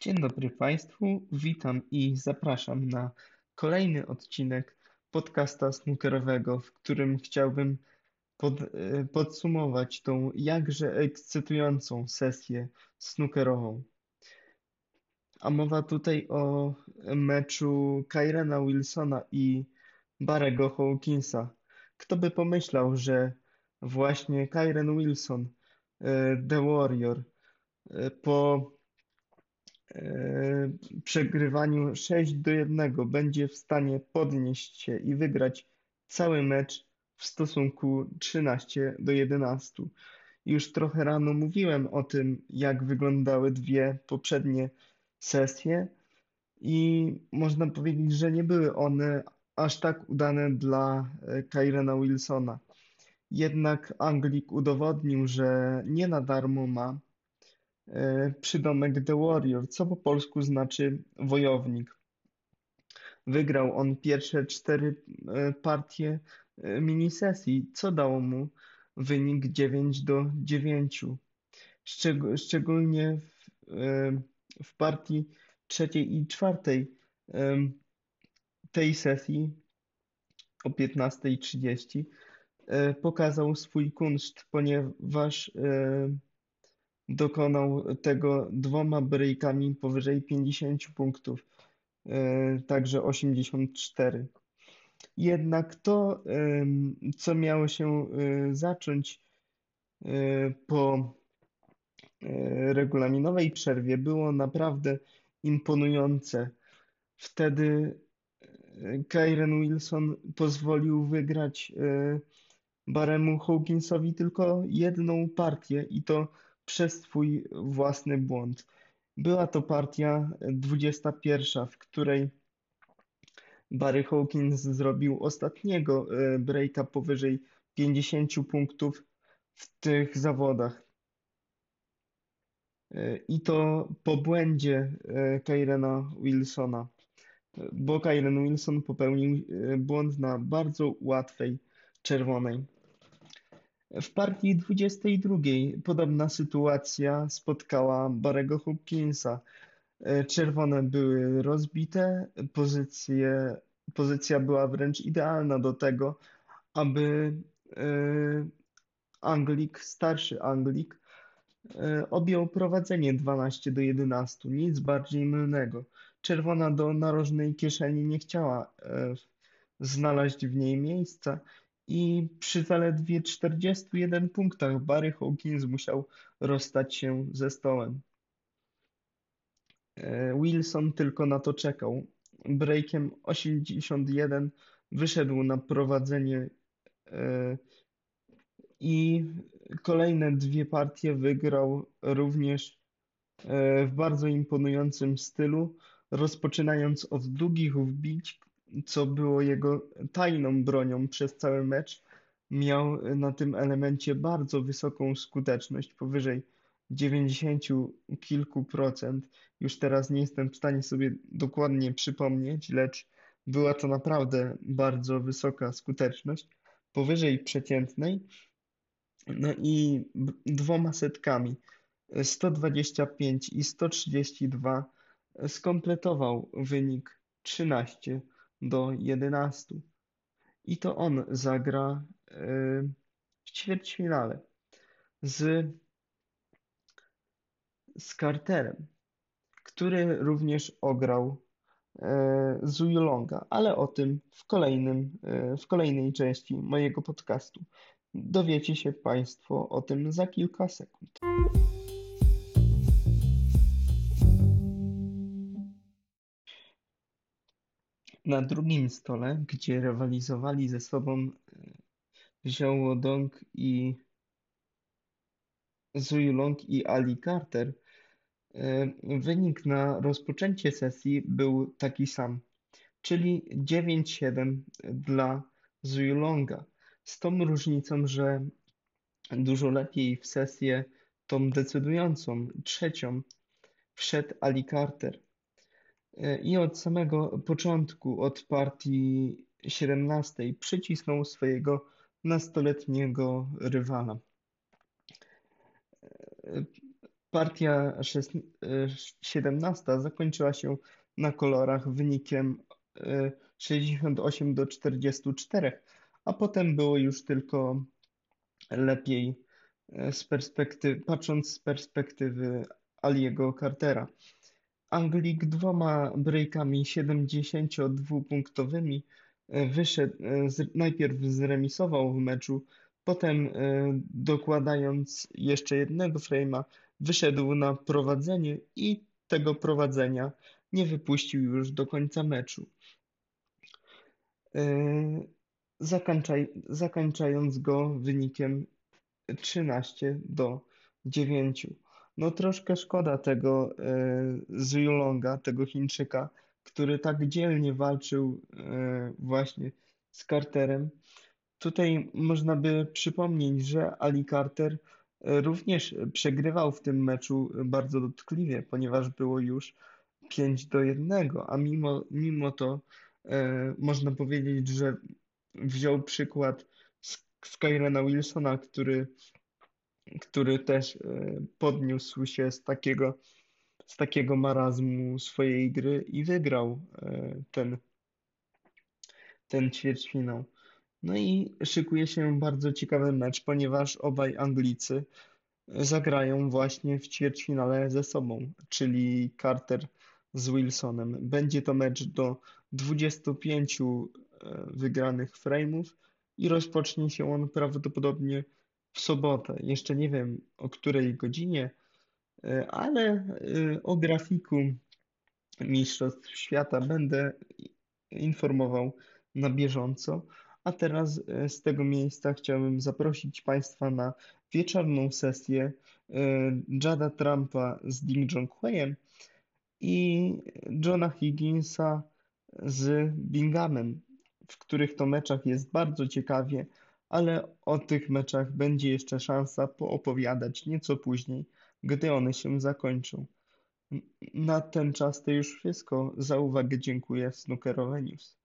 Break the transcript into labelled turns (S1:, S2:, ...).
S1: Dzień dobry Państwu, witam i zapraszam na kolejny odcinek podcasta snookerowego, w którym chciałbym pod, e, podsumować tą jakże ekscytującą sesję snookerową. A mowa tutaj o meczu Kyrena Wilsona i Barego Hawkinsa. Kto by pomyślał, że właśnie Kyren Wilson, e, The Warrior, e, po przegrywaniu 6 do 1 będzie w stanie podnieść się i wygrać cały mecz w stosunku 13 do 11. Już trochę rano mówiłem o tym, jak wyglądały dwie poprzednie sesje i można powiedzieć, że nie były one aż tak udane dla e, Kyrena Wilsona. Jednak Anglik udowodnił, że nie na darmo ma E, przydomek The Warrior, co po polsku znaczy wojownik. Wygrał on pierwsze cztery e, partie e, minisesji, co dało mu wynik 9 do 9. Szczególnie w, w partii trzeciej i czwartej tej sesji o 15.30 pokazał swój kunszt, ponieważ dokonał tego dwoma breakami powyżej 50 punktów, e, także 84. Jednak to, co miało się e, zacząć e, po regulaminowej przerwie, było naprawdę imponujące. Wtedy Kyren Wilson pozwolił wygrać Baremu Hawkinsowi tylko jedną partię i to przez swój własny błąd. Była to partia 21, w której Barry Hawkins zrobił ostatniego e, breaka powyżej 50 punktów w tych zawodach. E, I to po błędzie e, Kyrena Wilsona, bo Kyren Wilson popełnił błąd na bardzo łatwej czerwonej. W partii 22 podobna sytuacja spotkała Barego Hopkinsa. E, czerwone były rozbite, pozycje, pozycja była wręcz idealna do tego, aby e, Anglik, starszy Anglik, e, objął prowadzenie 12 do 11. Nic bardziej mylnego. Czerwona do narożnej kieszeni nie chciała znaleźć w niej miejsca i przy zaledwie 41 punktach Barry Hawkins musiał rozstać się ze stołem. E, Wilson tylko na to czekał. Breakiem 81 wyszedł na prowadzenie e, i kolejne dwie partie wygrał również e, w bardzo imponującym stylu, rozpoczynając od długich wbić, co było jego tajną bronią przez cały mecz, miał na tym elemencie bardzo wysoką skuteczność, powyżej 90 kilku procent. Już teraz nie jestem w stanie sobie dokładnie przypomnieć, lecz była to naprawdę bardzo wysoka skuteczność, powyżej przeciętnej. No i dwoma setkami 125 i 132 skompletował wynik 13 do 11. I to on zagra w ćwierćfinale z, z Carterem, który również ograł Zuyulonga, ale o tym w, kolejnym, w kolejnej części mojego podcastu. Dowiecie się Państwo o tym za kilka sekund. Na drugim stole, gdzie rywalizowali ze sobą e, Zhao Dong i Zhu Long i Ali Carter, e, wynik na rozpoczęcie sesji był taki sam, czyli 9-7 dla Zhu Longa. Z tą różnicą, że dużo lepiej w sesję tą decydującą, trzecią, wszedł Ali Carter. I od samego początku, od partii 17, przycisnął swojego nastoletniego rywala. Partia szes- e, 17 zakończyła się na kolorach wynikiem e, 68 do 44, a potem było już tylko lepiej e, z perspektywy, patrząc z perspektywy Aliego Cartera. Anglik dwoma breakami 72-punktowymi e, wyszedł, e, najpierw zremisował w meczu, potem e, dokładając jeszcze jednego frame'a, wyszedł na prowadzenie i tego prowadzenia nie wypuścił już do końca meczu. Zakończaj, zakończając go wynikiem 13 do 9. No troszkę szkoda tego Zhulonga, tego Chińczyka, który tak dzielnie walczył e, właśnie z Carterem. Tutaj można by przypomnieć, że Ali Carter e, również przegrywał w tym meczu bardzo dotkliwie, ponieważ było już 5 do 1, a mimo, mimo to e, można powiedzieć, że wziął przykład z, z Kyrena Wilsona, który, który też e, podniósł się z takiego, z takiego marazmu swojej gry i wygrał e, ten, ten ćwierćfinał. No i szykuje się bardzo ciekawy mecz, ponieważ obaj Anglicy zagrają właśnie w ćwierćfinale ze sobą, czyli Carter z Wilsonem. Będzie to mecz do 25 wygranych frame'ów i rozpocznie się on prawdopodobnie w sobotę. Jeszcze nie wiem o której godzinie, ale o grafiku Mistrzostw Świata będę informował na bieżąco. A teraz z tego miejsca chciałbym zaprosić Państwa na wieczorną sesję Jada Trumpa z Ding Junhueyem i Johna Higginsa z Binghamem, w których to meczach jest bardzo ciekawie, ale o tych meczach będzie jeszcze szansa poopowiadać nieco później, gdy one się zakończą. Na ten czas to już wszystko. Za uwagę dziękuję. Snookerowe News.